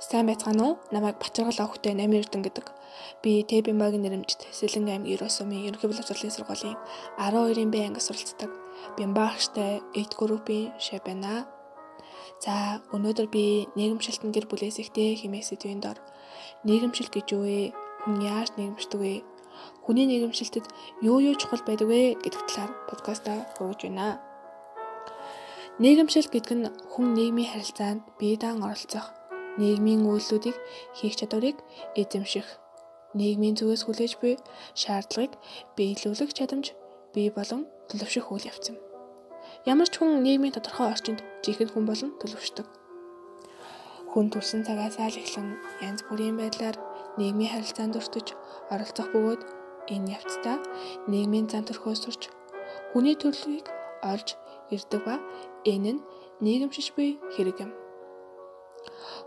Сайн байцгаана уу? Намайг Бачаргал охтой Намир Эрдэн гэдэг. Би Тэбимагийн нэрмжит Сэлэн аймгийн Ерөө сумын ерөнхий боловсролын сургуулийн 12-ын Б анги суралцдаг. Бямбаагчтай 8 группийн шав байна. За, өнөөдөр би нийгэмшилтэн гэр бүлээс ихтэй хэмээх сэдвийн дор нийгэмшил гэж юу вэ? Хүн яаж нийгэмшдэг вэ? Хүний нийгэмшилтэд юу юу чухал байдаг вэ гэдэг талаар подкаста хөргөж байна. Нийгэмшил гэдэг нь хүн нийгмийн харилцаанд бие даан оролцох нийгмийн үйлдэлүүдийг хийх чадварыг эзэмших, нийгмийн зүгээс хүлээж буй шаардлагыг биелүүлэх чадамж бий болон төлөвшөх үйл явц юм. Ямар ч хүн нийгмийн тодорхой орчинд жинхэнэ хүн болон төлөвшдөг. Хүн төрсэн цагаас эхлэн янз бүрийн байдлаар нийгмийн харилцаанд өртөж оролцох бөгөөд энэ явцдаа нийгмийн зан төрхөө сурч хүний төрлийг олж ирдэг ба энэ нь нийгэмшиж буй хэрэг юм.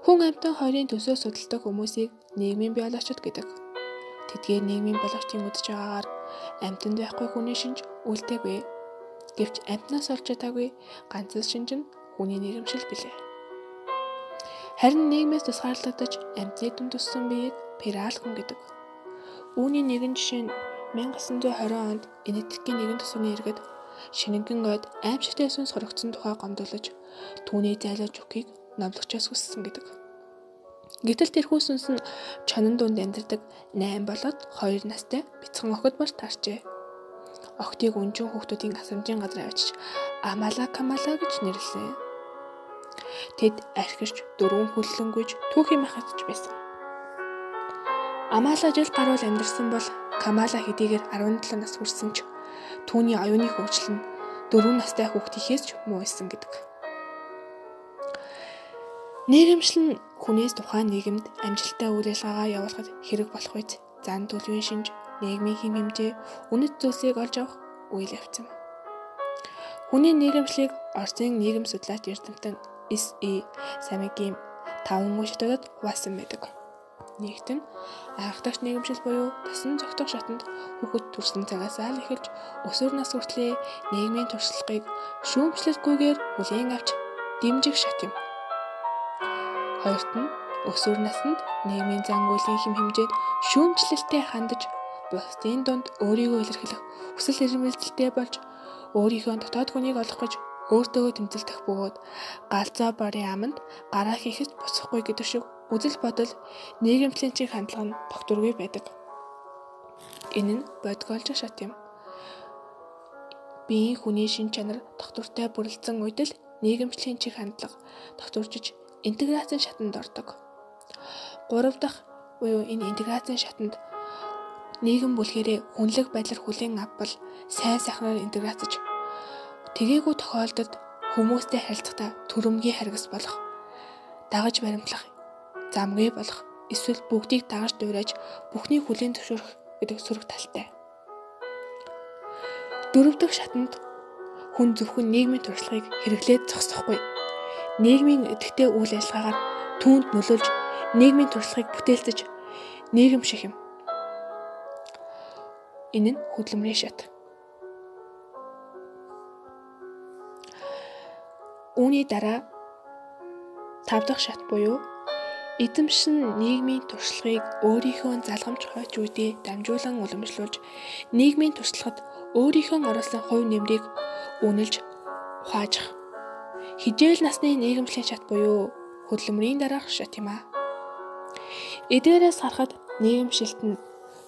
Хүн амьтан хоёрын төсөө судалдаг хүмүүсийг нийгмийн биологчид гэдэг. Тэдгээр нийгмийн биологчдын үдж байгаагаар амьтанд байхгүй хүний шинж үлдээгүй. Гэвч амьтнаас олж чадаагүй ганцс шинж нь хүний нийгэмшил билээ. Харин нийгмээс тусгаарлагдаж амьтны дүн төссөн биеийг пирал хүн гэдэг. Үүний нэгэн жишээ нь 1920 онд Энэтхэгийн нэгэн төсвийн иргэд шинэнгэн гойд аимшигтай сүнс хоригдсон тухай гомдолж түүний зайлуулж өгөхийг номлогчоос хүссэн гэдэг. Гэтэл тэрхүү сүнс нь чонон дунд амьдардаг 8 болоод 2 настай бяцхан охид бол таарчээ. Охтыг өнжин хүүхдүүдийн асамжийн газар авчиж Амала Камала гэж нэрлсэн. Тэд архирч дөрвөн хөллөнгүйж түүхийн махатж байсан. Амала жил гаруул амьдарсан бол Камала хэдийгээр 17 нас хүрсэн ч түүний оюуны хөгжил нь 4 настай хүүхдийнхээс ч муу исэн гэдэг. Нийгэмшил нь хүнээс тухайн нийгэмд амжилттай үйл ажиллагаагаа явуулахад хэрэг болох үед зан төлөвийн шинж, нийгмийн хэм хэмжээ, үнэт зүйлсийг олж авах үйл явц юм. Хүний нийгэмшлийг Оросын нийгэм судлаач эрдэмтэн С.И. Самигийн таван уншигтуудад хуваасан байдаг. Нэгт нь анхдагч нийгэмшил буюу тасан зохицох шатанд хүүхэд төрсэн цагаас л эхэлж өсвөр нас хүртлээр нийгмийн туршлагыг шүүмжлэлгүйгээр хүлээн авч дэмжих шат юм. Хоёрт нь өсвөр наснд нийгмийн зангуулын хэм хэмжээд шүүмжлэлтэй хандаж бусдын дунд өөрийгөө илэрхийлэх хүсэл эрмэлзэлтэй болж өөрийнхөө дотоод хүнийг олох гэж өөртөө тэмцэлдэх бөгөөд галзаа барын аманд гараа хийхэд босохгүй гэдэг шиг үзэл бодол нийгэмтлийн чиг хандлага нь тогтворгүй байдаг. Энэ нь бодгоолж шат юм. Биеийн хүний шин чанар тогтвортой бүрэлдсэн үед л нийгэмчлийн чиг хандлага тогтворжиж интеграцийн шатанд ордог. Гурав дахь буюу энэ интеграцийн шатанд нийгэм бүлгэрээ хүнлэг байдлаар хүлээн авбал сайн сайхнаар интеграцж тэгээгүй тохиолдолд хүмүүстэй харилцахдаа төрөмгийн харгас болох дагаж баримтлах замгүй болох эсвэл бүгдийг дагаж дуурайж бүхний хүлээн зөвшөөрөх гэдэг сөрөг талтай. Дөрөв дэх шатанд хүн зөвхөн нийгмийн туршлагыг хэрэглээд зогсохгүй нийгмийн идэвхтэй үйл ажиллагаагаар түүнд нөлөөлж нийгмийн туршлагыг бүтээлцэж нийгэмших юм. Энэ нь хөдөлмөрийн шат. Үүний дараа тав дахь шат буюу эзэмшин нийгмийн туршлагыг өөрийнхөө залгамж хойч үедээ дамжуулан уламжлуулж нийгмийн туршлагад өөрийнхөө оруулсан хувь нэмрийг үнэлж ухаажих хижээл насны нийгэмшлийн шат буюу хөдөлмөрийн дараах шат юм а. Эдгээрээс харахад нийгэмшилт нь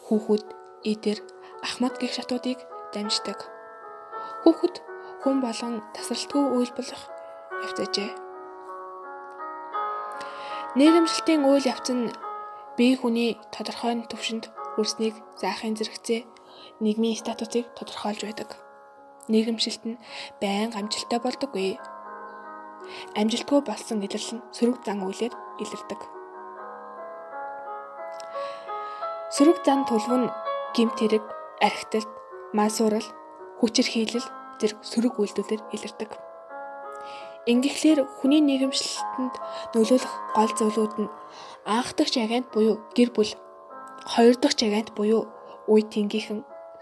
хүүхэд, эдэр, ахмад гэх шатуудыг дамждаг. Хүүхэд хүн болон тасралтгүй үйлбэлэх явцажээ. Нийгэмшилтийн үйл явц нь бие хүний тодорхой төвшөнд хүрснийг заахын зэрэгцээ нийгмийн статусыг тодорхойлж байдаг. Нийгэмшилт нь байн амжилттай болдоггүй амжилтгүй болсон илэрлэл нь сөрөг зан үйлээр илэрдэг. Сөрөг зан төлөв нь гимт хэрэг, архитект, масуурал, хүчирхийлэл зэрэг сөрөг үйлдэлээр илэрдэг. Ингэхлээр хүний нийгэмшлэлтэнд нөлөөлөх гол зүйлүүд нь анх дахь агент буюу гэр бүл, хоёр дахь агент буюу үе тэнгийнхэн,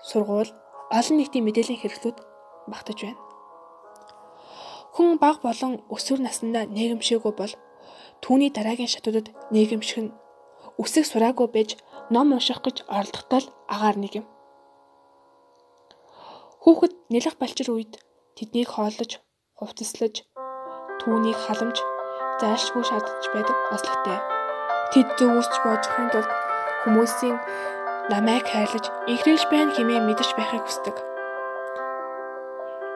сургууль, олон нийтийн мэдээллийн хэрэглүүд багтаж байна. Хүн баг болон өсвөр насндаа нийгэмшээгүй бол түүний дараагийн шатуудад нийгэмших нь үсэг сураагүй байж ном унших гэж оролдохдоо л агаар нэг юм. Хүүхэд нэлэх балчир үед тэднийг хооллож, хувцаслаж, түүнийг халамж, зайлшгүй шаардж байдаг ослогтой. Тэд зөв үсч боожохын тулд хүмүүсийн намайг хайрлаж, ихрэлж байна хэмээн мэдэж байхыг хүсдэг.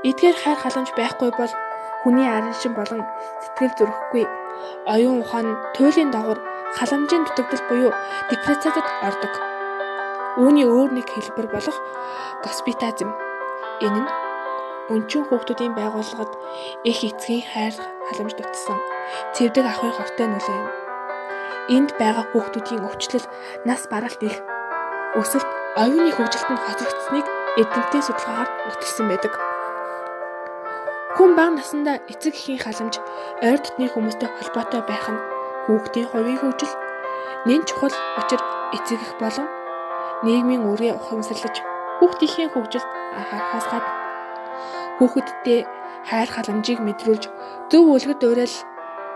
Эдгээр хайр халамж байхгүй бол хүний араншин болон сэтгэл зүрэхгүй оюун ухаан туйлын дагавар халамжийн дутагдал буюу депрессадад ордог. Үүний өөр нэг хэлбэр болох госпитализм. Энэ нь өнчин хүүхдүүдийн байгууллагад их эцгийн хайр халамж дутсан цэвдэг ахуй хортой нөлөө юм. Энд байгаа хүүхдүүдийн өвчлөл нас баралт их өсөлт оюуны хөгжилтөнд хоцрогдсныг эдгэнтийн судалгаагаар нотолсон байдаг. Хүн бага насндаа эцэг эхийн халамж ойр дотны хүмүүстэй холбоотой байх нь хүүхдийн хувийн хөгжил нэн чухал учир эцэг эх болон нийгмийн үргээ ухамсарлаж хүүхдийнхээ хөгжилд анхаарахаас гадна хүүхэдтэй хайр халамжийг мэдрүүлж зөв үлгэр дуурайл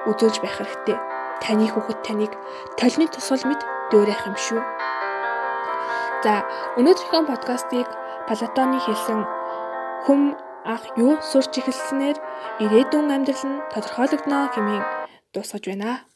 үзүүлж байх хэрэгтэй. Таны хүүхэд таныг толны тусгал мэд дуурайх юм шүү. За өнөөдрийнхөө подкастыг Платоны хэлсэн хүм ах юу сурч эхэлснээр ирээдүйн амьдрал нь тодорхойлогдно хэмээн дуусгаж байна.